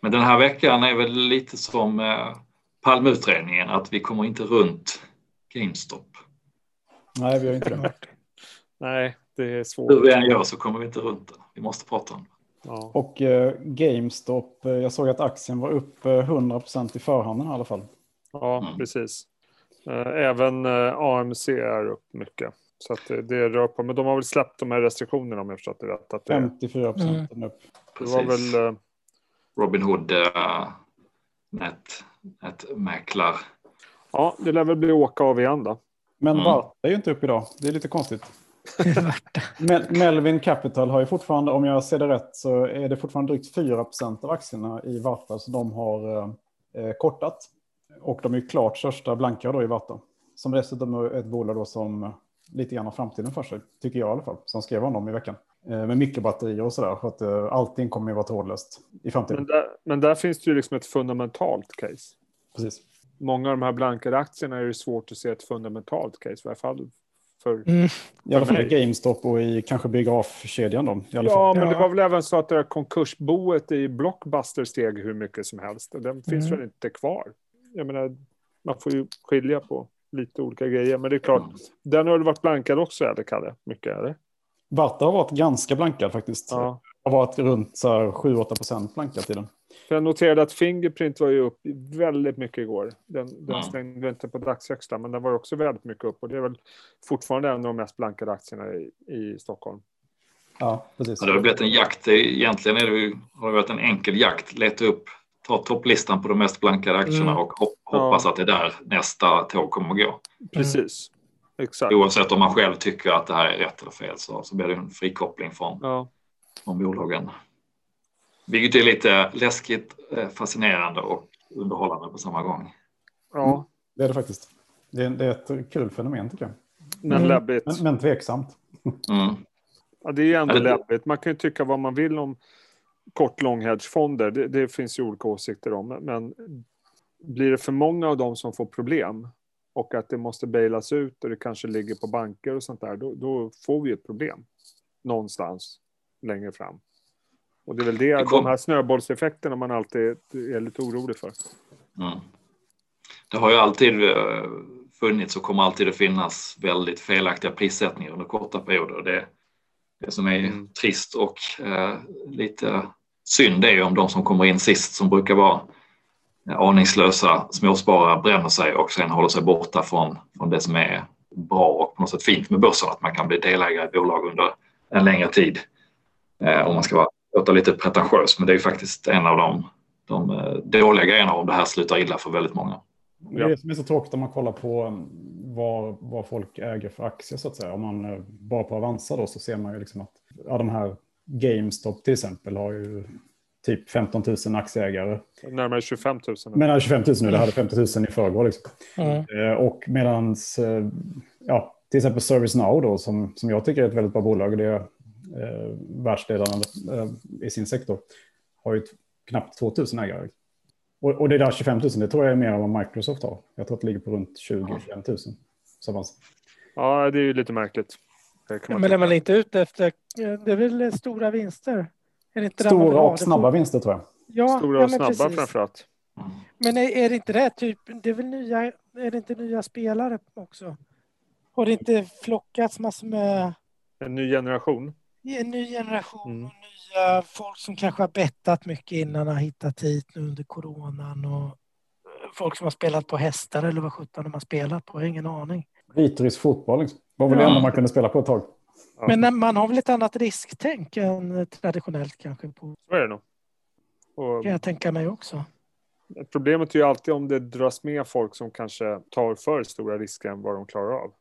Men den här veckan är väl lite som eh, Palmeutredningen, att vi kommer inte runt GameStop. Nej, vi har inte det. Nej, det är svårt. Hur vi än gör så kommer vi inte runt det. Vi måste prata om det. Ja. Och eh, GameStop, eh, jag såg att aktien var upp eh, 100% i förhanden i alla fall. Ja, Mm. precis. Eh, Även eh, AMC är upp mycket. Så att det, det rör på. Men de har väl släppt de här restriktionerna om jag förstått det rätt. Att det, 54% Mm. den upp. det var väl... eh, Robin Hood äh, nät, nätmäklar. Ja, det lär väl bli åka av igen då. Men Mm. Varta är ju inte upp idag. Det är lite konstigt. Mel- Melvin Capital har ju fortfarande, om jag ser det rätt, så är det fortfarande drygt 4% av aktierna i Varta som de har eh, kortat. Och de är ju klart största blanka då i Varta. Som dessutom är ett bolag då som eh, lite grann har framtiden för sig, tycker jag i alla fall, som skrev om dem i veckan. Eh, med mikrobatterier och sådär, för att eh, allting kommer ju vara trådlöst i framtiden. Men där, men där finns det ju liksom ett fundamentalt case. Precis. Många av de här blankade aktierna är det svårt att se ett fundamentalt case. I alla fall för... Mm. I alla fall i. GameStop och i kanske biografkedjan då. I alla Ja, fall. men det var väl även så att det där konkursboet i Blockbuster steg hur mycket som helst. Och Den finns Mm. väl inte kvar. Jag menar, man får ju skilja på lite olika grejer. Men det är klart, den har väl varit blankad också, eller Kalle? Mycket, eller? Varta har varit ganska blankad faktiskt. Ja. har varit runt så här 7-8% blankad till den. Jag noterade att Fingerprint var ju upp väldigt mycket igår. Den, den Ja. stängde inte på dagshögsta, men den var också väldigt mycket upp. Och det är väl fortfarande en av de mest blankade aktierna i, i Stockholm. Ja, precis. Ja, det har blivit en jakt. Egentligen är det, ju- har det varit en enkel jakt. Leta upp, ta topplistan på de mest blankade aktierna Mm. och hop, hoppas att det är där nästa tåg kommer att gå. Precis. Exakt. Oavsett om man själv tycker att det här är rätt eller fel så, så blir det en frikoppling från, Ja. från bolagen. Vilket är lite läskigt, eh, fascinerande och underhållande på samma gång. ja, Det är det faktiskt. Det är, det är ett kul fenomen tycker jag. men Mm. läbbigt. Men, men tveksamt. Mm. Ja, det är ju ändå Ja, det- läbbigt. Man kan ju tycka vad man vill om kort lång hedgefonder. Det, det finns ju olika åsikter om. Men blir det för många av dem som får problem och att det måste bailas ut och det kanske ligger på banker och sånt där, då, då får vi ett problem någonstans längre fram. Och det är väl det, Det kom- de här snöbollseffekterna man alltid är lite orolig för. Mm. Det har ju alltid eh, funnits och kommer alltid att finnas väldigt felaktiga prissättningar under korta perioder. Det, det som är Mm. trist och eh, lite synd är ju om de som kommer in sist som brukar vara aningslösa småsparare bränner sig och sen håller sig borta från, från det som är bra och på något sätt fint med börsen, att man kan bli delägare i bolag under en längre tid. Eh, om man ska vara, låta lite pretentiös, men det är ju faktiskt en av de, de eh, dåliga grejerna om det här slutar illa för väldigt många. Det är det som är så tråkigt om man kollar på eh, vad, vad folk äger för aktier så att säga. Om man eh, bara på Avanza då så ser man ju liksom att ja, de här GameStop till exempel har ju typ 15 000 aktieägare. Närmare 25 000. Men nej, 25 000 nu, det hade 50 000 i förrgår. Liksom. Mm. Eh, Och medans, eh, ja, till exempel Service Now då, som, som jag tycker är ett väldigt bra bolag, det är eh, världsledande eh, i sin sektor, har ju knappt 2 000 ägare. Och, och det där 25 000, det tror jag är mer än vad Microsoft har. Jag tror att det ligger på runt 20-25 000. Så man, Ja, det är ju lite märkligt. Men är man inte ute efter, det är väl stora vinster? Det stora och det? snabba vinster tror jag. Ja, Stora ja, och men snabba precis. framförallt. Men är, är det inte det typ, det är väl nya, är det inte nya spelare också? Har det inte flockats massor med En ny generation. en ny generation Mm. och nya folk som kanske har bettat mycket innan har hittat hit nu under coronan och eh, folk som har spelat på hästar eller vad sjutton de har spelat på, jag har ingen aning. Vitrysk fotboll liksom. var väl det Ja. enda man kunde spela på ett tag. Men man har väl ett annat risktänk än traditionellt kanske på, Så är det nog. Och kan jag tänka mig också. problemet är ju alltid om det dras med folk som kanske tar för stora risker än vad de klarar av.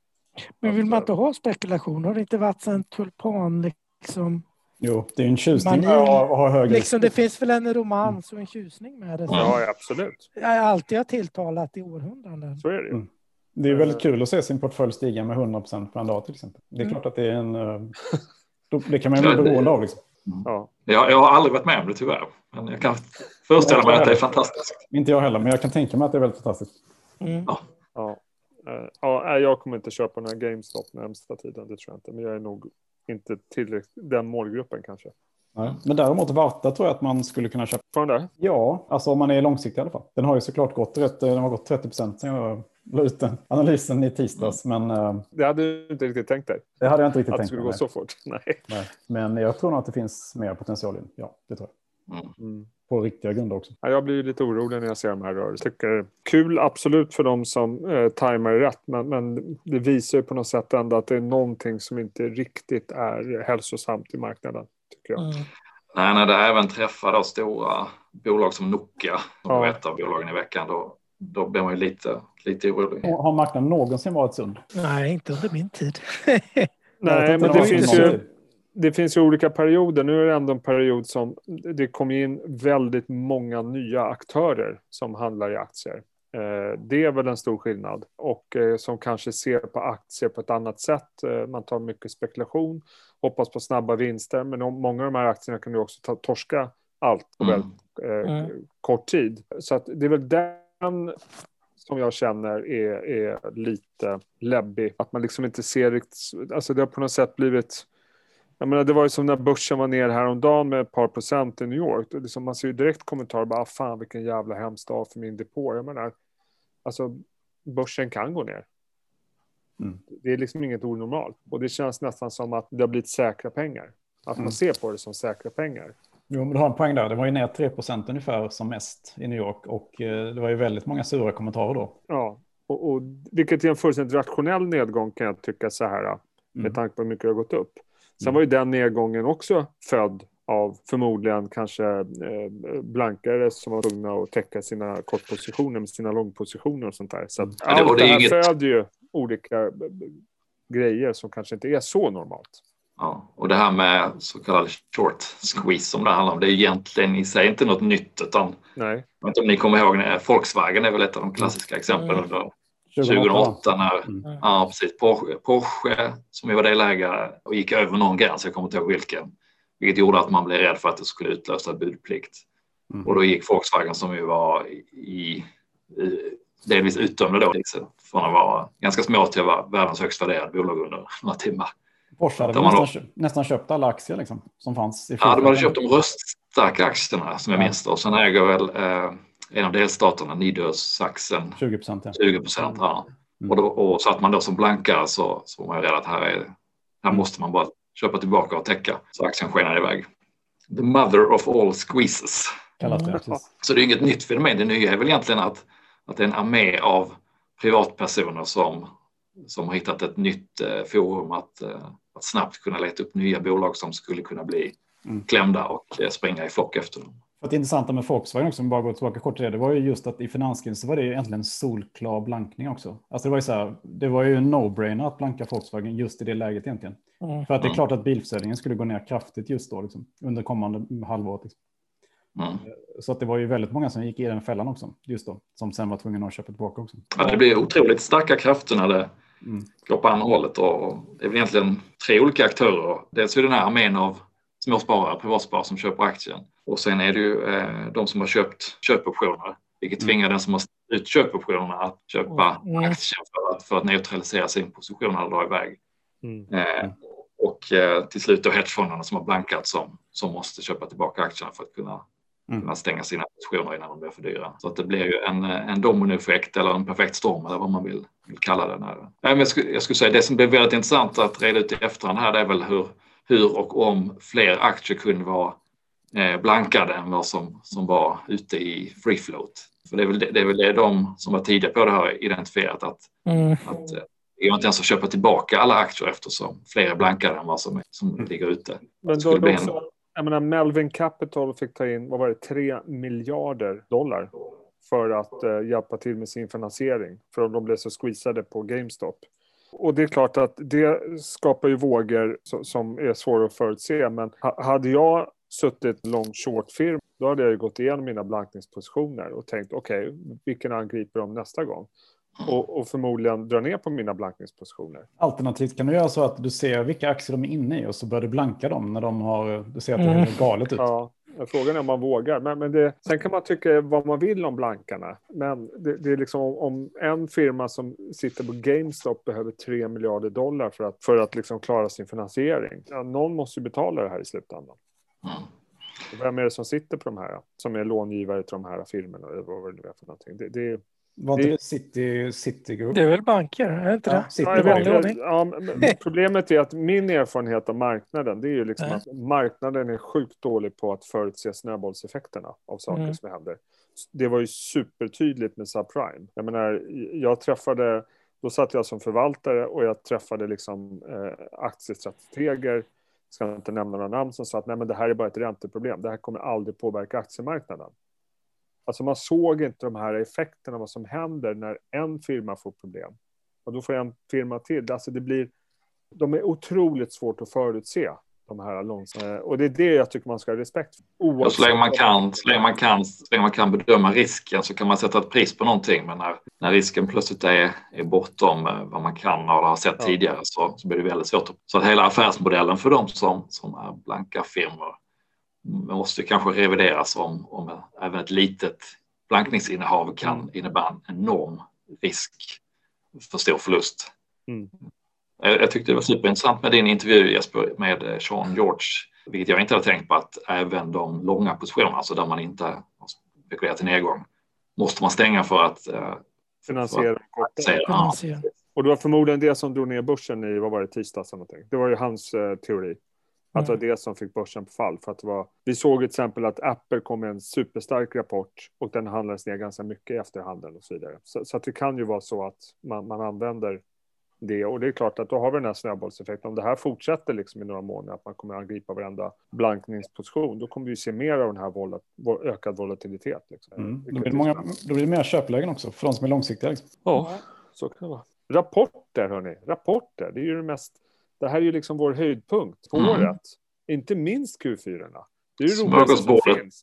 Men vill man eh, inte ha spekulation? Har det inte varit en tulpan liksom? Jo, det är en tjusning Man- med att ha hög liksom? Det finns väl en romans och en tjusning med det som Ja, ja, absolut. jag alltid har tilltalat i århundraden. Så är det ju. Mm. Det är ju väldigt kul att se sin portfölj stiga med 100% på en dag till exempel. Det är Mm. klart att det är en... eh, Det kan man ju bli beroende av liksom. Ja. Jag, jag har aldrig varit med om det tyvärr, men jag kan föreställa mig att det är fantastiskt. Inte jag heller, men jag kan tänka mig att det är väldigt fantastiskt. Mm. Ja. Eh, ja, jag kommer inte köpa några GameStop närmsta tiden, det tror jag inte. Men jag är nog inte tillräckligt den målgruppen kanske. Nej. Men däremot Varta tror jag att man skulle kunna köpa. Får den där? Ja, alltså om man är långsiktig i alla fall. Den har ju såklart gått rätt, den har gått 30 procent sen jag la ut den analysen i tisdags. Men eh, Det hade du inte riktigt tänkt dig. det hade jag inte riktigt Att det tänkt skulle mig. gå så fort. Nej. Nej. Men jag tror nog att det finns mer potential i den. Ja, det tror jag. Mm. Mm. På riktiga grunder också. Ja, jag blir ju lite orolig när jag ser de här rörelserna. Tycker kul absolut för de som eh, tajmar rätt, men, men det visar ju på något sätt ändå att det är någonting som inte riktigt är hälsosamt i marknaden. Tycker jag. Mm. Nej, när det även träffar då stora bolag som Nokia, som Ja. var ett av bolagen i veckan, då, då blir man ju lite, lite orolig. Har marknaden någonsin varit sund? Nej, inte under min tid. Nej, men det finns, ju, det finns ju olika perioder. Nu är det ändå en period som det kom in väldigt många nya aktörer som handlar i aktier. Eh, Det är väl en stor skillnad och eh, som kanske ser på aktier på ett annat sätt. Eh, Man tar mycket spekulation, hoppas på snabba vinster, men många av de här aktierna kan du också ta, torska allt på Mm. väldigt Mm. kort tid. Så att det är väl den som jag känner är, är lite läbbig. Att man liksom inte ser riktigt, alltså det har på något sätt blivit jag menar, det var ju som när börsen var ner häromdagen med ett par procent i New York. Det liksom, man ser ju direkt kommentarer bara, "Ah, fan vilken jävla hemsk dag för min depå. Jag menar, alltså börsen kan gå ner. Mm. Det är liksom inget onormalt. Och det känns nästan som att det har blivit säkra pengar. Att man Mm. ser på det som säkra pengar. Jo, men du har en poäng där. Det var ju ner 3 procent ungefär som mest i New York. Och eh, det var ju väldigt många sura kommentarer då. Ja, och, och, vilket är en fullständigt rationell nedgång kan jag tycka så här. Med Mm. tanke på hur mycket det har gått upp. Sen Mm. var ju den nedgången också född av förmodligen kanske eh, blankare som var tvungna att täcka sina kortpositioner med sina långpositioner och sånt där. Så att och allt det det är här inget- föder ju olika eh, grejer som kanske inte är så normalt. Ja, och det här med så kallad short squeeze som det handlar om, det är egentligen i sig inte något nytt utan Nej. jag vet inte om ni kommer ihåg, när Volkswagen är väl ett av de klassiska exemplen Mm. under 2008. 2008 när Mm. ja, precis, Porsche, Porsche som ju var delägare och gick över någon gräns, jag kommer inte ihåg vilken, vilket gjorde att man blev rädd för att det skulle utlösa budplikt. Mm. Och då gick Volkswagen som ju var i, i delvis utdömda då, liksom, från att vara ganska små till att vara världens högst värderade bolag under några timmar. Porsche hade nästan, köpt, nästan köpt alla aktier liksom, som fanns. I Ja, de hade köpt de röststarka aktierna som jag Ja. minns det. Och sen äger väl eh, en av delstaterna, Niedersachsen, 20 procent. Ja. 20 procent. Ja. Mm. Och, då, och så att man då som blankare så, så var man ju rädd att här, är, här måste man bara köpa tillbaka och täcka. Så aktien skenade iväg. The mother of all squeezes. Det. Mm. Så det är inget nytt fenomen. Det nya är väl egentligen att, att det är en armé av privatpersoner som, som har hittat ett nytt eh, forum att, eh, att snabbt kunna leta upp nya bolag som skulle kunna bli Mm. klämda och eh, springa i flock efter dem. För det intressanta med Volkswagen också, om bara går tillbaka kort till det, det var ju just att i finanskrisen så var det ju egentligen en solklar blankning också. Alltså det var ju så här, det var ju en no-brainer att blanka Volkswagen just i det läget egentligen. Mm. För att det är Mm. klart att bilförsäljningen skulle gå ner kraftigt just då, liksom, under kommande halvåret. Liksom. Mm. Så att det var ju väldigt många som gick i den fällan också, just då, som sen var tvungna att köpa tillbaka också. Ja, det blir otroligt starka krafter när det Mm. går på andra hållet. Och det är väl egentligen tre olika aktörer. Dels är det den här armén av småsparare, privatsparare som köper aktien. Och sen är det ju eh, de som har köpt köpoptioner, vilket Mm. tvingar den som har ut köpoptionerna att köpa Mm. aktien för att, för att neutralisera sin position eller dra iväg. Mm. Eh, och eh, till slut då hedgefonderna som har blankat som, som måste köpa tillbaka aktierna för att kunna, Mm. kunna stänga sina positioner innan de blir för dyra. Så att det blir ju en, eh, en dominoeffekt eller en perfekt storm eller vad man vill, vill kalla det. När, Nej, men jag, skulle, jag skulle säga det som blir väldigt intressant att reda ut i efterhand här det är väl hur, hur och om fler aktier kunde vara eh, blankade än vad som, som var ute i free float. För det är väl det, det, är väl det de som var tidiga på det har identifierat att Mm. att eh, det går inte ens att köpa tillbaka alla aktier eftersom fler är blankade än vad som, som Mm. ligger ute. Men då, skulle bli då en- så, jag menar, Melvin Capital fick ta in, vad var det, 3 miljarder dollar för att eh, hjälpa till med sin finansiering. För de blev så squeezade på GameStop. Och det är klart att det skapar ju vågor som, är svåra att förutse. Men hade jag suttit long short-firm, då hade jag ju gått igenom mina blankningspositioner och tänkt okej, vilken angriper de nästa gång? Och, och förmodligen dra ner på mina blankningspositioner. Alternativt kan du göra så att du ser vilka aktier de är inne i och så börjar du blanka dem när de har, du ser att det Mm. galet ut. Ja, frågan är om man vågar. Men, men det, sen kan man tycka vad man vill om blankarna. Men det, det är liksom om, en firma som sitter på GameStop behöver 3 miljarder dollar för att, för att liksom klara sin finansiering. Ja, någon måste ju betala det här i slutändan. Mm. Vem är det som sitter på de här? Som är långivare till de här firmorna? Eller vad det nu är för någonting. Det, det, Var inte Det- City, City Group? Det är väl banker, är det inte Ja, det? Ja, ja, men problemet är att min erfarenhet av marknaden det är ju liksom Ja. att marknaden är sjukt dålig på att förutse snöbollseffekterna av saker Mm. som händer. Det var ju supertydligt med subprime. Jag menar, jag träffade, då satt jag som förvaltare och jag träffade liksom eh, aktiestrateger, ska inte nämna några namn, som sa att nej men det här är bara ett ränteproblem, det här kommer aldrig påverka aktiemarknaden. Alltså man såg inte de här effekterna, vad som händer när en firma får problem. Och då får en firma till. Alltså det blir, de är otroligt svårt att förutse, de här långsamma. Och det är det jag tycker man ska ha respekt för. Oavsett så länge man kan, så länge man kan, så länge man kan bedöma risken så kan man sätta ett pris på någonting. Men när, när risken plötsligt är, är bortom eh, vad man kan och har sett Ja. tidigare så, så blir det väldigt svårt. Så att hela affärsmodellen för de som, som är blanka firmor måste kanske revideras om, om även ett litet blankningsinnehav kan innebära en enorm risk för stor förlust. Mm. Jag, jag tyckte det var superintressant med din intervju Jesper med Sean George, vilket jag inte hade tänkt på att även de långa positionerna, alltså där man inte har spekulerat i nedgång, måste man stänga för att eh, finansiera man se. Och det var förmodligen det som drog ner börsen i, vad var det, tisdags eller någonting. Det var ju hans eh, teori. Att det var Mm. det som fick börsen på fall. För att det var, vi såg till exempel att Apple kom med en superstark rapport och den handlades ner ganska mycket i efterhanden och så vidare. Så, så att det kan ju vara så att man, man använder det. Och det är klart att då har vi den här snöbollseffekten. Om det här fortsätter liksom i några månader, att man kommer att angripa varenda blankningsposition, då kommer vi se mer av den här volat, vo- ökad volatilitet. Liksom. Mm. Då, blir är det många, då blir det mer köplägen också för de som är långsiktiga. Liksom. Ja, så kan det vara. Rapporter, hörni. Rapporter. Det är ju det mest... Det här är ju liksom vår höjdpunkt på Mm. året. Inte minst Q4. -orna. Det är det roligaste som smörgåsbordet,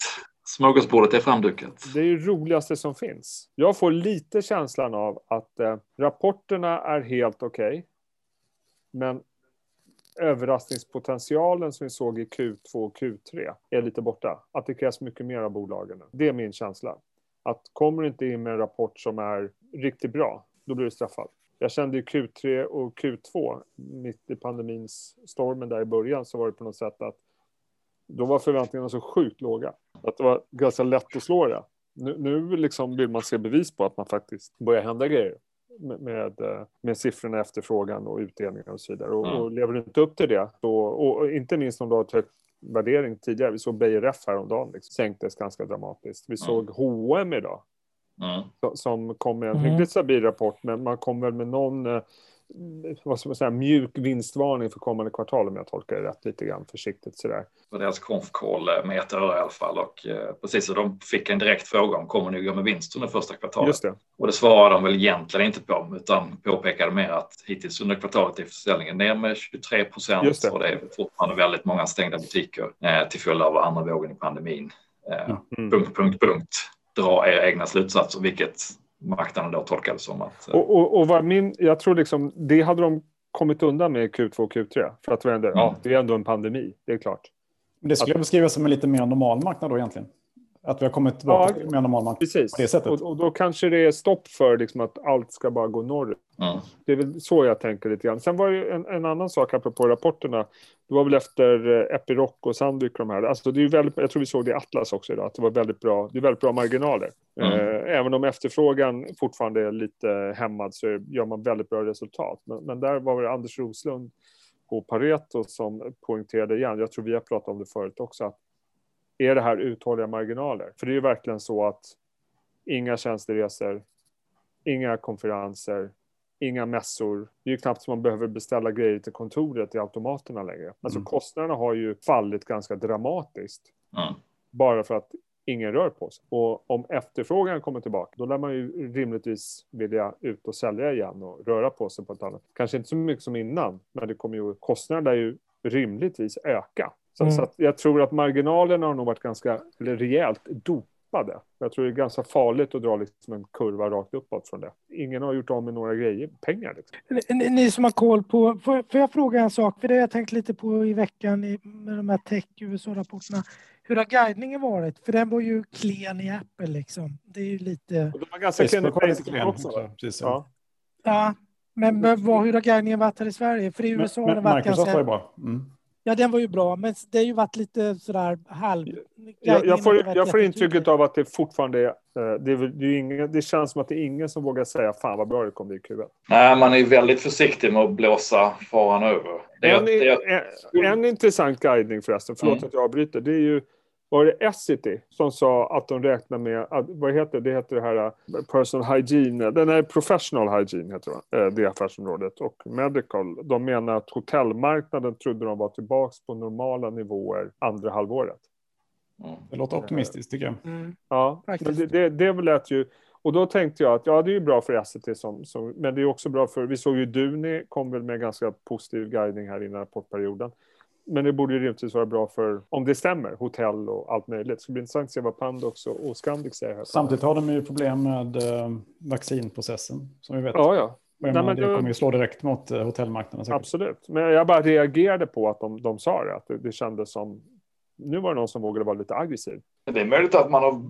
smörgåsbordet är framdukat. Det är ju roligaste som finns. Jag får lite känslan av att eh, rapporterna är helt okej. men överraskningspotentialen som vi såg i Q2 och Q3 är lite borta. Att det krävs mycket mer av bolagen. Det är min känsla. Att kommer du inte in med en rapport som är riktigt bra, då blir du straffad. Jag kände i Q3 och Q2, mitt i pandemins stormen där i början, så var det på något sätt att då var förväntningarna så sjukt låga. Att det var ganska lätt att slå det. Nu, nu liksom vill man se bevis på att man faktiskt börjar hända grejer med, med, eh, med siffrorna, efterfrågan och utdelningar och så vidare. Och, Mm. och lever du inte upp till det, så, och, och inte minst om du har ett högt värdering tidigare. Vi såg Beijer Ref häromdagen, liksom, sänktes ganska dramatiskt. Vi såg H&M idag Mm. som- kom med en Mm. hyggligt stabil rapport, men man kom väl med någon eh, vad ska man säga, mjuk vinstvarning för kommande kvartal om jag tolkar det rätt lite grann försiktigt sådär. på deras konf-call med ett öre i alla fall. Och, eh, precis, så de fick en direkt fråga om kommer ni gå med vinst under första kvartalet? Just det. Och det svarade de väl egentligen inte på utan påpekade mer att hittills under kvartalet är försäljningen ner med 23 procent det. och det är fortfarande väldigt många stängda butiker eh, till följd av andra vågen i pandemin. Eh, Mm. Punkt, punkt, punkt. Dra era egna slutsatser, vilket marknaden då tolkade som att eh, Och, och, och vad min, jag tror liksom, det hade de kommit undan med i Q2 och Q3. För att det, ändå, Mm. ja, det är ändå en pandemi, det är klart. Det skulle jag beskriva som en lite mer normal marknad då egentligen. Att vi har kommit tillbaka Ja. till en mer normal marknad. Precis. På det sättet. Och, och då kanske det är stopp för liksom att allt ska bara gå norrut. mm, Det är väl så jag tänker lite grann. Sen var det ju en, en annan sak apropå rapporterna. Det var väl efter eh, Epiroc och Sandvik och de här. Alltså det är väldigt, jag tror vi såg det i Atlas också idag, att det var väldigt bra, det är väldigt bra marginaler. Mm. Eh, även om efterfrågan fortfarande är lite hämmad så gör man väldigt bra resultat. Men, men där var det Anders Roslund på Pareto som poängterade igen, jag tror vi har pratat om det förut också, att är det här uthålliga marginaler? För det är ju verkligen så att inga tjänsteresor, inga konferenser, inga mässor. Det är ju knappt som man behöver beställa grejer till kontoret i automaterna längre. Alltså Mm. kostnaderna har ju fallit ganska dramatiskt mm. bara för att ingen rör på sig. Och om efterfrågan kommer tillbaka, då lär man ju rimligtvis vilja ut och sälja igen och röra på sig på ett annat. Kanske inte så mycket som innan, men det kommer ju, kostnaderna lär ju rimligtvis öka. Så, Mm. så att jag tror att marginalerna har nog varit ganska, eller rejält dopade. Jag tror det är ganska farligt att dra liksom en kurva rakt uppåt från det. Ingen har gjort av med några grejer, pengar liksom. Ni, ni som har koll på, får, får jag fråga en sak? För det har jag tänkt lite på i veckan i, med de här tech USA-rapporterna. Hur har guidningen varit? För den var ju klen i Apple liksom. Det är ju lite... Och de var ganska klen i Facebook också. Precis, Ja. ja. Ja, men, men vad, hur har guidningen varit här i Sverige? För i Men- USA har men den varit Microsoft var ju ganska... bra. Mm. Ja, den var ju bra, men det har ju varit lite sådär halv... Jag, jag får, jag får intrycket av att det fortfarande är... eh, Det, är, det, är ingen, det känns som att det är ingen som vågar säga fan vad bra det kommer bli i Q1. Nej, man är väldigt försiktig med att blåsa faran över. Det är, En, det är, en, en intressant guidning förresten, förlåt Mm. att jag avbryter. Det är ju, var det Essity som sa att de räknar med, att, vad heter det, heter det här eh, personal hygiene, den är professional hygiene heter det, eh, det affärsområdet och medical. De menar att hotellmarknaden trodde de var tillbaka på normala nivåer andra halvåret. mm. Det låter optimistiskt tycker jag. Mm. Ja, men det, det, det lät ju... Och då tänkte jag att ja, det är ju bra för Essity, som, som, men det är också bra för... Vi såg ju Duni kom väl med ganska positiv guidning här innan rapportperioden. Men det borde ju rimligtvis vara bra för, om det stämmer, hotell och allt möjligt. Så det blir intressant att se vad Pandox och, och Scandic säger här. Samtidigt har de ju problem med eh, vaccinprocessen som vi vet. Ja, ja. Nej, men det det- kommer ju slå direkt mot eh, hotellmarknaden. säkert. Absolut. Men jag bara reagerade på att de, de sa det, att det, det kändes som... Nu var det någon som vågade vara lite aggressiv. Det är möjligt att man har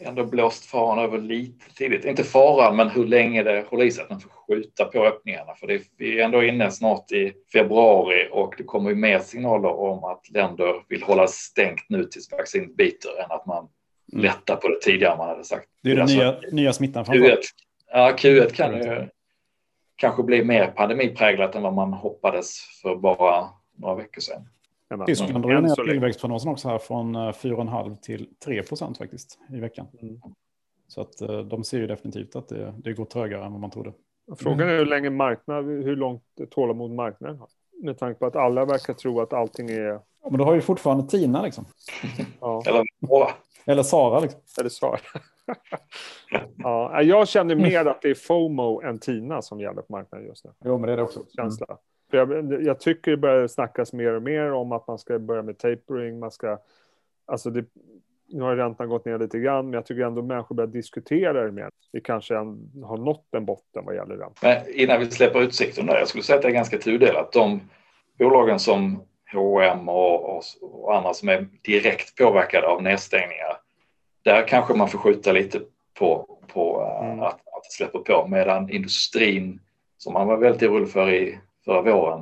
ändå blåst faran över lite tidigt. Inte faran, men hur länge det håller i sig att man får skjuta på öppningarna. För det är, vi är ändå inne snart i februari och det kommer ju mer signaler om att länder vill hålla stängt nu tills vaccinet biter än att man Mm. lättar på det tidigare man hade sagt. Det är den Alltså, nya, nya smittan Q1, framförallt. ja, Q1 kan ju kanske bli mer pandemipräglat än vad man hoppades för bara några veckor sedan. Tyskland drar ju ner tillväxtprognosen också här från eh, 4,5 till 3 procent faktiskt i veckan. Mm. Så att eh, de ser ju definitivt att det, det går trögare än vad man trodde. Frågan är hur länge marknad, hur långt tålamod marknaden har. Med tanke på att alla verkar tro att allting är... Ja, men då har ju fortfarande Tina liksom. Ja, Eller bara, Eller Sara liksom. eller så. ja, jag känner mer att det är FOMO än TINA som gäller på marknaden just nu. Jo, men det är det också. Mm. Känsla. Jag, jag tycker det börjar snackas mer och mer om att man ska börja med tapering. Man ska, alltså det, nu har räntan gått ner lite grann, men jag tycker ändå människor börjar diskutera det mer. Vi kanske har nått en botten vad gäller räntan. Men innan vi släpper utsikten där, jag skulle säga att det är ganska tudelat. De bolagen som H&M och, och, och andra som är direkt påverkade av nedstängningar, där kanske man får skjuta lite på, på eh, Mm. att, att det släpper på. Medan industrin, som man var väldigt orolig för i förra våren,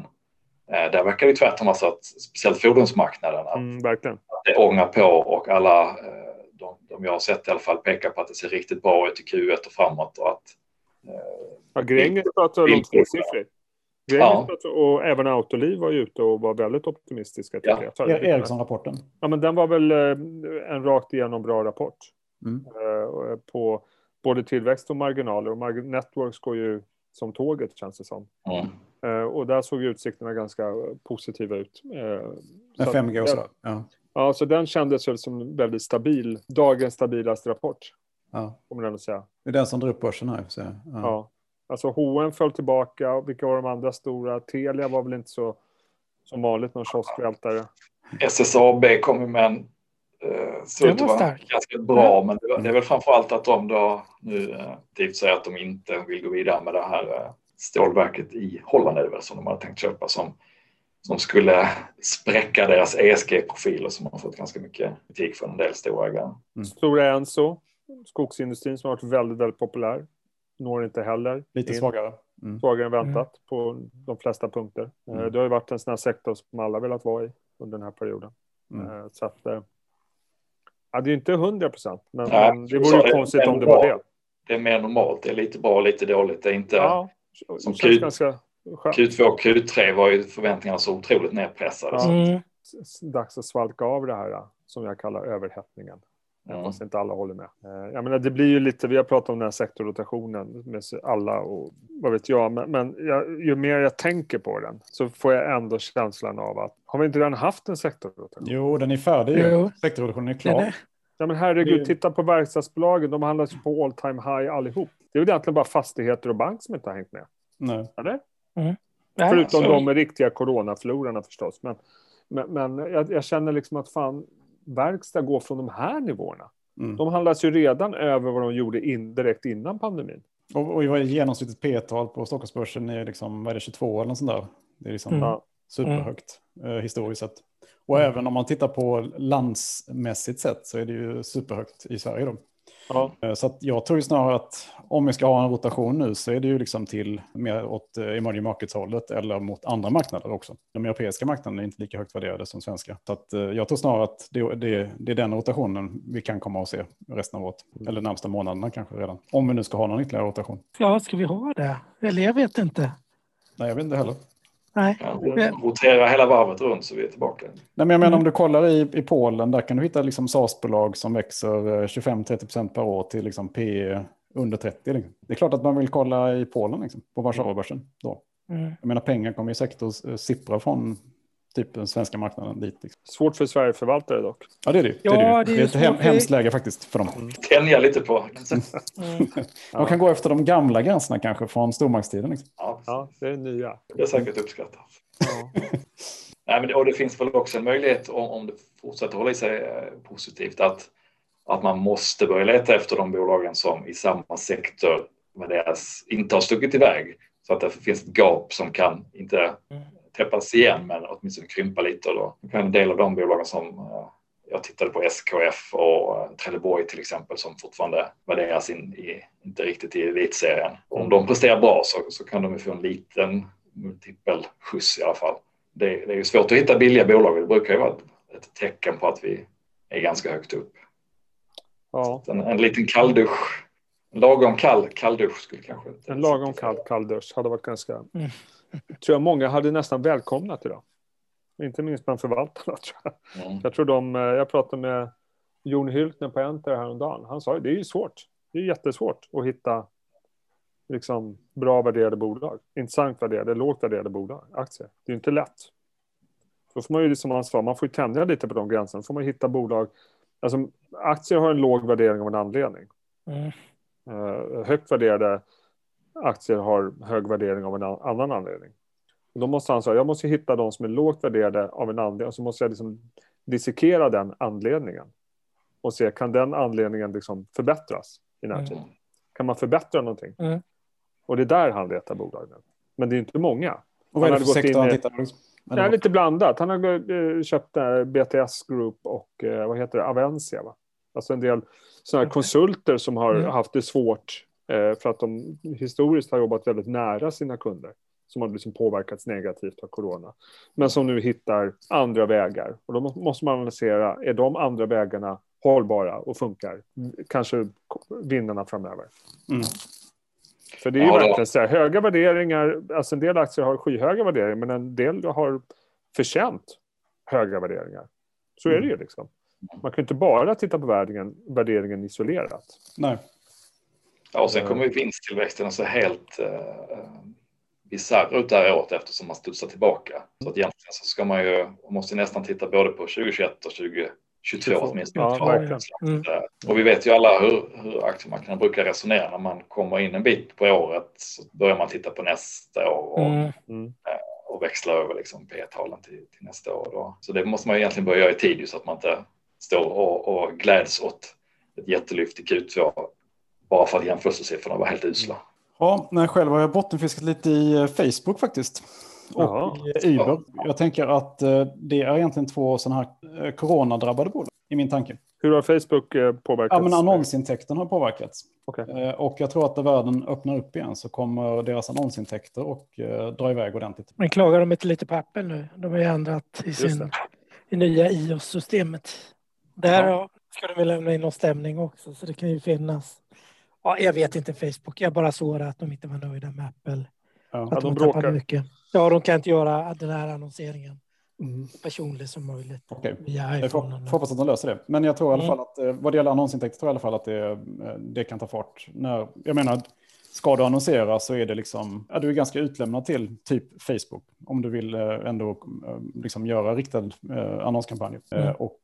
eh, där verkar det tvärtom vara så att speciellt fordonsmarknaden, att Mm, verkligen. det ångar på och alla, eh, de, de jag har sett i alla fall, pekar på att det ser riktigt bra ut i Q1 och framåt och att eh, Ja, Gränges pratar om tvåsiffrigt. Ja. och även Autoliv var ju ute och var väldigt optimistiska. Ja. jag. Er- Ericsson-rapporten. Ja, men den var väl en rakt igenom bra rapport. Mm. På både tillväxt och marginaler. Och Networks går ju som tåget känns det som. mm. Eh, och där såg utsikterna ganska eh, positiva ut. Eh, Med så att 5G och den- sådär. Ja. Ja, så den kändes väl som väldigt stabil. Dagens stabilaste rapport, Ja. får man ändå säga. Det är den som drar upp börsen här. Så, ja. Ja. Alltså H&M föll tillbaka. Vilka var de andra stora? Telia var väl inte så som vanligt någon kioskvältare. SSAB kom ju med en eh, såg Den att var stark. ganska bra, men det, var, det är väl framför allt att de då nu eh, aktivt säger att de inte vill gå vidare med det här stålverket i Holland är det väl som de hade tänkt köpa som, som skulle spräcka deras ESG-profiler som har fått ganska mycket kritik från en del storägare. Stora Enso, skogsindustrin som har varit väldigt, väldigt populär. Når inte heller Lite in. svagare. Mm. svagare än väntat på de flesta punkter. Eh, Mm. Det har ju varit en sån här sektor som alla velat vara i under den här perioden. Mm. Eh, Så att, eh, ja, det är ju inte hundra procent, men, Nej, men det vore ju det- konstigt men om det var det. Det är mer normalt, det är lite bra och lite dåligt. Det är inte Ja, Som ganska skönt. Q2 och Q3 var ju förväntningarna så otroligt nedpressade. Ja. Mm. Dags att svalka av det här som jag kallar överhettningen. mm. Fast inte alla håller med. Eh, Jag menar, det blir ju lite, vi har pratat om den här sektorrotationen med alla och vad vet jag, men, men jag, ju mer jag tänker på den så får jag ändå känslan av att har vi inte redan haft en sektorrotation? Jo, den är färdig. Jo. Sektorreduktionen är Den klar. är, Ja, men herregud, Det- titta på verkstadsbolagen. De handlas ju på all time high allihop. Det är väl egentligen bara fastigheter och bank som inte har hängt med. Nej. Eller? nej, Förutom så- de med riktiga coronaförlorarna förstås. Men, men, men jag, jag känner liksom att fan, verkstad går från de här nivåerna. Mm. De handlas ju redan över vad de gjorde in, direkt innan pandemin. Och, och vad är genomsnittligt P-tal på Stockholmsbörsen är liksom, vad är det, 22 eller något sånt där. Det är liksom Mm. Superhögt eh, historiskt sett. Och även om man tittar på landsmässigt sett så är det ju superhögt i Sverige då. Ja. Eh, Så jag tror snarare att om vi ska ha en rotation nu så är det ju liksom till mer åt eh, emerging markets-hållet eller mot andra marknader också. De europeiska marknaderna är inte lika högt värderade som svenska. Så eh, jag tror snarare att det, det, det är den rotationen vi kan komma att se resten av året. Eller närmsta månaderna kanske redan. Om vi nu ska ha någon ytterligare rotation. Ja, ska vi ha det? Eller jag vet inte. Nej, jag vet inte heller. Nej. Ja, rotera hela varvet runt så vi är tillbaka. Nej, men jag menar Mm. om du kollar i, i Polen, där kan du hitta liksom SaaS-bolag som växer eh, 25-30% per år till liksom PE under 30. Liksom. Det är klart att man vill kolla i Polen, liksom, på Warszawabörsen. Då. Mm. Jag menar pengar kommer ju eh, sippra från typ den svenska marknaden dit. Liksom. Svårt för Sverigeförvaltare dock. Ja, det är det. Ja, det är, det det är det är ett hem, hemskt läge faktiskt för dem. Tänja lite på. Mm. De kan gå efter de gamla gränserna kanske från stormaktstiden. Liksom. Ja, Ja, det är det nya. det är säkert uppskattat. Ja. Nej, men, det- och det finns väl också en möjlighet om, om det fortsätter hålla i sig eh, positivt att, att man måste börja leta efter de bolagen som i samma sektor värderas inte har stuckit iväg. Så att det finns ett gap som kan inte täppas igen men åtminstone krympa lite. Och då kan en del av de bolagen som eh, jag tittade på SKF och eh, Trelleborg till exempel som fortfarande värderas in i, inte riktigt i elitserien. Om de presterar bra så, så kan de få en liten multipel skjuts i alla fall. Det, det är ju svårt att hitta billiga bolag. Det brukar ju vara ett, ett tecken på att vi är ganska högt upp. Ja. En, en liten kalldusch, en lagom kall kalldusch skulle kanske... En lagom kall kalldusch hade varit ganska... tror jag många hade nästan välkomnat idag. Inte minst bland förvaltarna tror jag. Mm. Jag tror de, eh, jag pratade med Jon Hylkner på Enter häromdagen. Han sa ju det är ju svårt. Det är jättesvårt att hitta liksom, bra värderade bolag. Intressant värderade, lågt värderade bolag, aktier. Det är ju inte lätt. Då får man ju, som han sa, man får ju tänja lite på de gränserna. Då får man hitta bolag. Alltså, aktier har en låg värdering av en anledning. Mm. Eh, högt värderade aktier har hög värdering av en an- annan anledning. Och då måste han säga, jag måste hitta de som är lågt värderade av en anledning och så måste jag liksom dissekera den anledningen. Och se, kan den anledningen liksom förbättras i närtid? Mm. Kan man förbättra någonting? Mm. Och det är där han letar bolag nu. Men det är inte många. Och vad är Han det för gått sektor in han tittar på? Det är lite blandat. Han har eh, köpt eh, BTS Group och eh, vad heter det, Avencia. Va? Alltså en del sådana här konsulter som har Mm. haft det svårt för att de historiskt har jobbat väldigt nära sina kunder som har liksom påverkats negativt av corona. Men som nu hittar andra vägar. Och då må- måste man analysera, är de andra vägarna hållbara och funkar? Kanske vinnarna framöver. Mm. För det är ju Ja, verkligen så här, höga värderingar, alltså en del aktier har skyhöga värderingar, men en del har förtjänt höga värderingar. Så är det ju liksom. Man kan ju inte bara titta på värderingen, värderingen isolerat. Nej. Ja, och sen kommer ju vinsttillväxten att se helt eh, bisarr ut det här året eftersom man studsar tillbaka. Så att egentligen så ska man ju, man måste nästan titta både på 2021 och 2022 åtminstone. Ja, Mm. eh, Och vi vet ju alla hur, hur aktiemarknaden brukar resonera när man kommer in en bit på året så börjar man titta på nästa år och, Mm. Mm. och växla över liksom P-talen till, till nästa år. Då. Så det måste man egentligen börja göra i tid så att man inte står och, och gläds åt ett jättelyft i Q2 bara för att jämförelsesiffrorna var helt usla. Ja, nej, själv har jag bottenfiskat lite i eh, Facebook faktiskt. Och i Uber. Jag tänker att eh, det är egentligen två sådana här eh, coronadrabbade bolag i min tanke. Hur har Facebook eh, påverkats? Ja, men annonsintäkterna har påverkats. Eh, Och jag tror att när världen öppnar upp igen så kommer deras annonsintäkter och eh, dra iväg ordentligt. Men klagar de inte lite på Apple nu? De har ju ändrat i, sin, i nya iOS-systemet. Där ja. ska de väl lämna in någon stämning också, så det kan ju finnas. Ja, jag vet inte Facebook, jag bara såg att de inte var nöjda med Apple. Ja. Att de de bråkar. mycket. Ja, de kan inte göra den här annonseringen Mm. personlig som möjligt Okej. via Jag får, får hoppas att de löser det. Men jag tror i alla Mm. fall att eh, vad det gäller annonsintäkter tror jag i alla fall att det, eh, det kan ta fart. När, jag menar, ska du annonsera så är det liksom, ja, du är ganska utlämnad till typ Facebook. Om du vill eh, ändå eh, liksom göra riktad eh, annonskampanj. Mm. och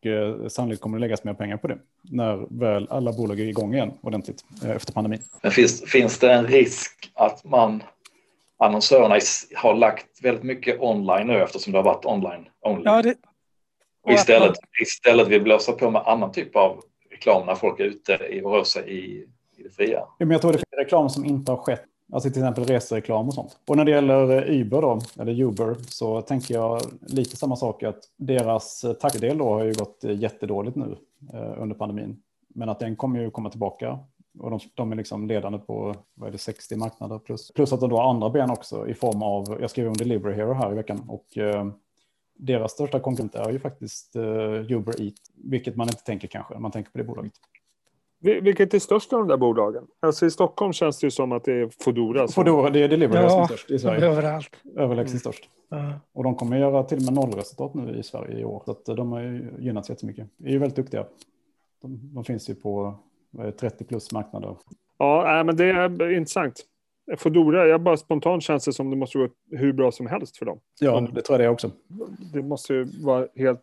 sannolikt kommer det läggas mer pengar på det. När väl alla bolag är igång igen ordentligt efter pandemin. Men finns, finns det en risk att man annonsörerna har lagt väldigt mycket online nu eftersom det har varit online only? Ja, det, och istället, istället vill blåsa på med annan typ av reklam när folk är ute i, och rör sig i det fria. Men jag tror det finns reklam som inte har skett. Alltså till exempel resereklam och sånt. Och när det gäller eh, Uber då, eller Uber, så tänker jag lite samma sak att deras eh, taxidel då har ju gått eh, jättedåligt nu eh, under pandemin. Men att den kommer ju komma tillbaka. Och de, de är liksom ledande på vad är det, 60 marknader plus. Plus att de då har andra ben också i form av, jag skrev om Delivery Hero här i veckan. Och eh, deras största konkurrent är ju faktiskt eh, Uber Eat, vilket man inte tänker kanske när man tänker på det bolaget. Vilket är störst av de där bolagen? Alltså i Stockholm känns det ju som att det är Foodora. Som... Foodora, det är Delivery ja, som är störst i Sverige. Överallt. Överlägset mm. störst. Ja. Och de kommer göra till och med nollresultat nu i Sverige i år. Så att de har ju gynnats jättemycket. De är ju väldigt duktiga. De, de finns ju på 30 plus marknader. Ja, men det är intressant. Foodora, jag bara spontant känns det som det måste gå hur bra som helst för dem. Ja, det tror jag det också. Det måste ju vara helt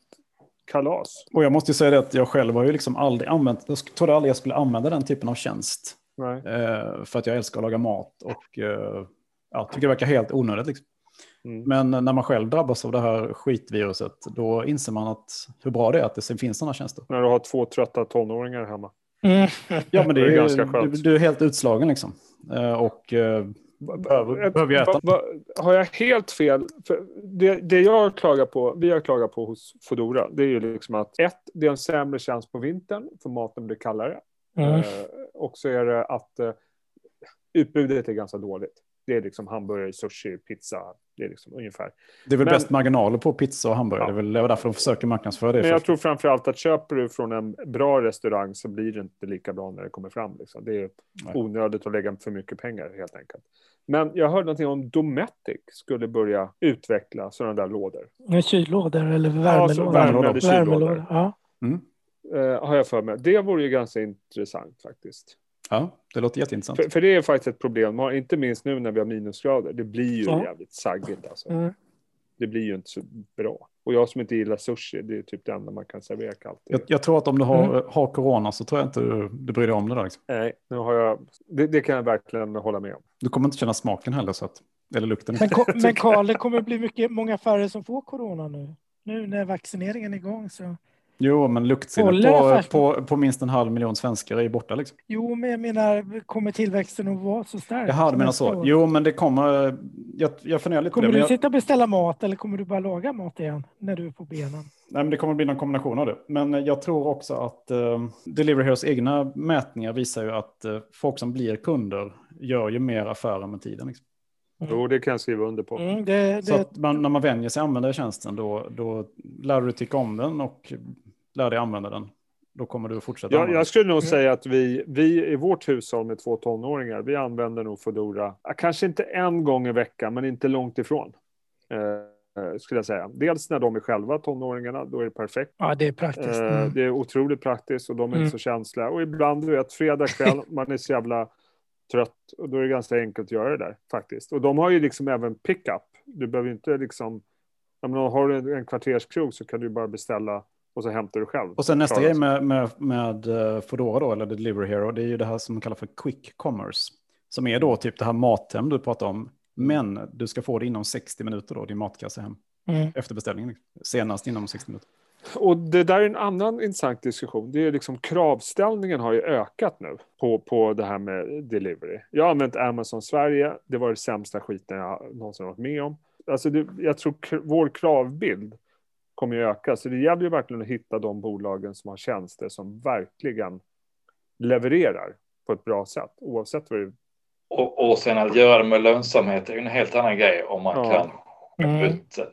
kalas. Och jag måste säga det att jag själv har ju liksom aldrig använt, jag trodde aldrig jag skulle använda den typen av tjänst. Eh, för att jag älskar att laga mat och eh, ja, tycker det verkar helt onödigt. Liksom. Mm. Men när man själv drabbas av det här skitviruset, då inser man att hur bra det är att det finns sådana tjänster. När du har två trötta tonåringar hemma. Mm. Ja, men det är, det är ganska skönt. Du, du, är helt utslagen liksom. Eh, och eh, behöver, behöver äta. Va, va, har jag helt fel? För det, det jag klagar på, vi har klagat på hos Fodora, det är ju liksom att ett, det är en sämre tjänst på vintern för maten blir kallare. Mm. Eh, och så är det att eh, utbudet är ganska dåligt. Det är liksom hamburgare, sushi, pizza. Det är liksom ungefär. Det är väl men, bäst marginaler på pizza och hamburgare. Ja. Det är väl därför de försöker marknadsföra det. Men jag först. tror framför allt att köper du från en bra restaurang så blir det inte lika bra när det kommer fram. Liksom. Det är Nej. onödigt att lägga för mycket pengar helt enkelt. Men jag hörde någonting om Dometic skulle börja utveckla sådana där lådor. Kyllådor eller värmelådor? Ja, värmelådor. värmelådor. Ja. Mm. Uh, har jag för mig. Det vore ju ganska intressant faktiskt. Ja, det låter jätteintressant. För, för, det är faktiskt ett problem, inte minst nu när vi har minusgrader. Det blir ju ja. jävligt saggigt alltså. Mm. Det blir ju inte så bra. Och jag som inte gillar sushi, det är typ det enda man kan servera kallt. Jag, jag tror att om du har, mm. har corona så tror jag inte du, du bryr dig om det där. Liksom. Nej, nu har jag, det, det, kan jag verkligen hålla med om. Du kommer inte känna smaken heller, så att, eller lukten. Men, men Karl, det kommer bli mycket, många färre som får corona nu. Nu när vaccineringen är igång så. Jo, men luktsinnet på, på, på, minst en halv miljon svenskar är borta. Liksom. Jo, men jag menar, kommer tillväxten att vara så stark? Jaha, du menar så. År? Jo, men det kommer... Jag, jag funderar lite Kommer det, du jag... sitta och beställa mat eller kommer du bara laga mat igen när du är på benen? Nej, men det kommer bli någon kombination av det. Men jag tror också att uh, Delivery Heroes egna mätningar visar ju att uh, folk som blir kunder gör ju mer affärer med tiden. Liksom. Mm. Jo, det kan jag skriva under på. Mm, det, det... Så att man, när man vänjer sig använda tjänsten, då, då lär du tycka om den och lär dig använda den. Då kommer du att fortsätta. Ja, jag skulle nog mm. säga att vi, vi i vårt hushåll med två tonåringar, vi använder nog Foodora, kanske inte en gång i veckan, men inte långt ifrån. Eh, skulle jag säga. Dels när de är själva tonåringarna, då är det perfekt. Ja, det är praktiskt. Eh, mm. det är otroligt praktiskt och de är mm. inte så känsliga. Och ibland, du vet, fredag kväll, man är så jävla trött och då är det ganska enkelt att göra det där faktiskt. Och de har ju liksom även pickup. Du behöver inte liksom, om har du en kvarterskrog så kan du bara beställa och så hämtar du själv. Och sen nästa grej med, med, med eh, Foodora då, eller Delivery Hero, det är ju det här som kallas för Quick Commerce. Som är då typ det här Mathem du pratar om. Men du ska få det inom 60 minuter då, din matkasse hem. Mm. Efter beställningen, liksom. senast inom 60 minuter. Och det där är en annan intressant diskussion. Det är liksom kravställningen har ju ökat nu på, på det här med delivery. Jag har använt Amazon Sverige. Det var det sämsta skiten jag någonsin varit med om. Alltså det, jag tror vår kravbild kommer ju öka. Så det gäller ju verkligen att hitta de bolagen som har tjänster som verkligen levererar på ett bra sätt, oavsett vad det är. Och, och sen att göra det med lönsamhet är en helt annan grej om man ja. kan skicka mm. ut eh,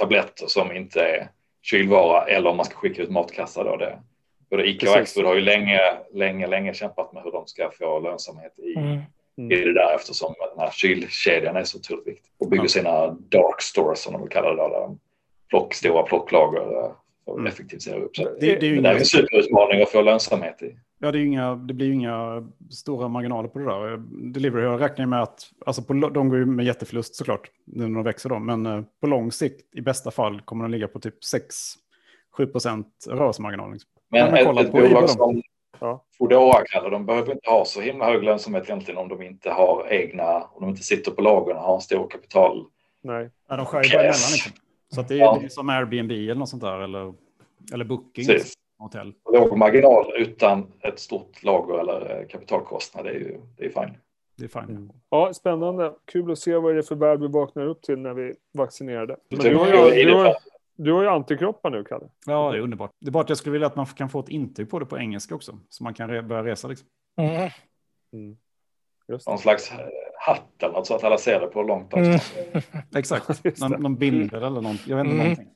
tabletter som inte är kylvara eller om man ska skicka ut matkassar. Då det, både ICA och Axfood har ju länge, länge, länge kämpat med hur de ska få lönsamhet i, mm. i det där eftersom den här kylkedjan är så otroligt viktig. Och bygger sina dark stores som de vill kalla det. Där de plock, stora plocklager att mm. effektivisera upp. Så det, det, är ju det är en superutmaning att få lönsamhet i. Ja, det, är inga, det blir ju inga stora marginaler på det där. Delivery jag räknar med att, alltså på, de går ju med jätteförlust såklart, nu när de växer då, men eh, på lång sikt i bästa fall kommer de ligga på typ 6-7 procent rörelsemarginal. Liksom. Men ett, ett bolag som ja. Foodora kallar de behöver inte ha så himla hög lönsamhet egentligen om de inte har egna, om de inte sitter på lagren och har en stor kapital. Nej, ja, de skär ju bara emellan liksom. Så det är, ja. som Airbnb eller något sånt där, eller, eller Booking. Precis. Hotell. Låg marginal utan ett stort lager eller kapitalkostnad, det är ju det är fine. Det är fine. Mm. Ja, spännande. Kul att se vad det är för värld vi vaknar upp till när vi vaccinerade. Men du, har, du, har, Du har ju antikroppar nu, Kalle. Ja, det är underbart. Det är bara att jag skulle vilja att man kan få ett intyg på det på engelska också. Så man kan re börja resa liksom. Mm. Mm. Just Någon slags eh, hatt eller något så att alla ser det på långt avstånd. Mm. Exakt. Någon, någon bindel eller något. Jag vet inte Mm. någonting.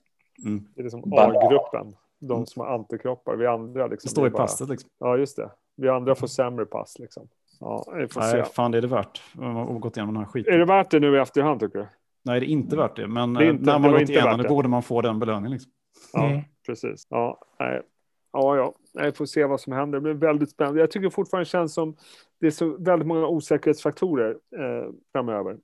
Mm. Det är liksom. A-gruppen. De som har antikroppar. Vi andra liksom. Det står i bara- passet liksom. Ja, just det. Vi andra får sämre pass liksom. Ja, vi får Nej, se. fan det är det värt. Man har gått igenom den här skiten. Är det värt det nu i efterhand tycker du? Nej, det är inte värt det. Men Det eh, inte- när man har gått inte igenom det borde man få den belöningen. Liksom. Ja, Mm. precis. Ja, nej. Ja, ja. Nej, får se vad som händer. Det blir väldigt spännande. Jag tycker fortfarande känns som det är så väldigt många osäkerhetsfaktorer eh, framöver.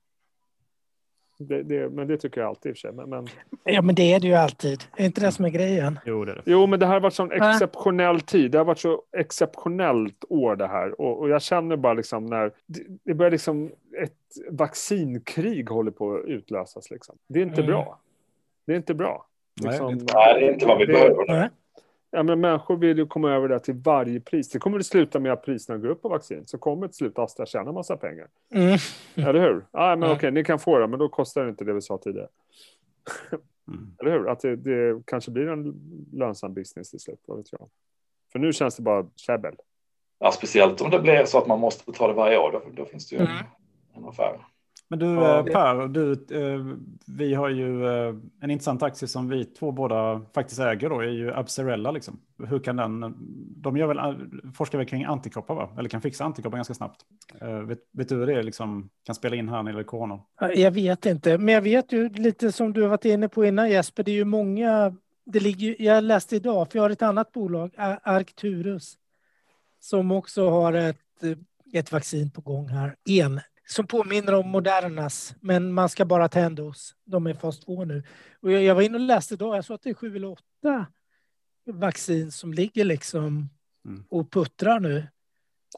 Det, det, men det tycker jag alltid i och för sig. Men, men, Ja, men det är det ju alltid. Är inte det som är grejen? Jo, det är det. jo, men det här har varit sån exceptionell tid. Det har varit så exceptionellt år det här. Och, och jag känner bara liksom när det, det börjar liksom ett vaccinkrig håller på att utlösas. Liksom. Det är inte Mm. bra. Det är inte bra. Nej, Liksom, det är inte Nej, det är inte vad vi behöver. Ja, men människor vill ju komma över det till varje pris. Det kommer att sluta med att priserna går upp på vaccin. Så kommer till slut Astra tjäna massa pengar. Mm. Eller hur? Ja, men Mm. okej, ni kan få det, men då kostar det inte det vi sa tidigare. Mm. Eller hur? Att det, det kanske blir en lönsam business till slut, vad vet jag. För nu känns det bara käbbel. Ja, speciellt om det blir så att man måste betala varje år. Då, då finns det ju en, Mm. en affär. Men du Ja. eh, Per, du, eh, vi har ju eh, en intressant aktie som vi två båda faktiskt äger då, är ju Abcerella. Liksom. Hur kan den, de gör väl, forskar väl kring antikroppar va? Eller kan fixa antikroppar ganska snabbt. Vet, vet du hur det är, liksom, kan spela in här när det corona? Jag vet inte, men jag vet ju lite som du har varit inne på innan Jesper, det är ju många, det ligger, jag läste idag, för jag har ett annat bolag, Arcturus, som också har ett, ett vaccin på gång här, en, som påminner om Modernas, men man ska bara ta en dos. De är fas 2 nu. Och jag, jag var inne och läste idag, jag såg att det är sju eller åtta vaccin som ligger liksom Mm. och puttrar nu.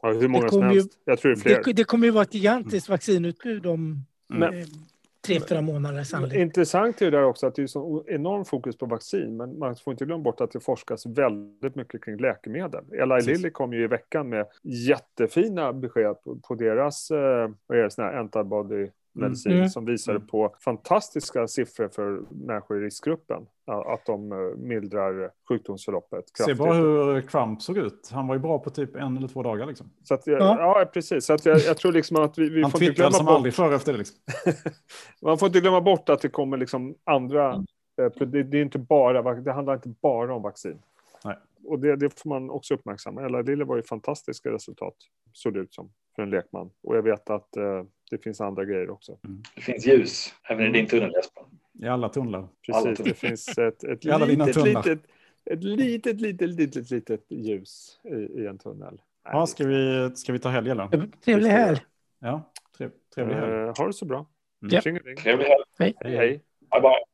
Ja, hur många som kommer ju- helst. Jag tror det är fler. Det, det kommer ju vara ett gigantiskt vaccinutbud om Men- eh, tre, fyra månader sannolikt. Intressant är ju där också att det är så enorm fokus på vaccin, men man får inte glömma bort att det forskas väldigt mycket kring läkemedel. Eli. Lilly kom ju i veckan med jättefina besked på, på deras eh, vad är det, sån antibody-medicin Mm. som visade Mm. på fantastiska siffror för människor i riskgruppen. Att de eh, mildrar sjukdomsförloppet Se kraftigt. bara hur Trump såg ut. Han var ju bra på typ en eller två dagar. Liksom. Så att, jag- Ja. ja. precis. Så att jag, jag tror liksom att vi, vi Han får inte glömma som bort aldrig förr efter det. Liksom. Man får inte glömma bort att det kommer liksom andra... eh, för Det, det, är inte bara, det handlar inte bara om vaccin. Nej. Och det, det får man också uppmärksamma. Ella Lille var ju fantastiska resultat, såg det ut som, för en lekman. Och jag vet att eh, det finns andra grejer också. Det finns ljus även i din tunnel Jesper. I alla tunnlar. Alla Precis, tunnlar. det finns ett, ett litet, litet, ett litet, litet, litet, litet ljus i, i en tunnel. Nej, Ja, ska, vi, ska vi ta helg eller? Trevlig helg. Ja, trev, trevlig helg. eh, ha det så bra. Mm. Tjingeling. Trevlig helg. Hej, hej. Bye bye.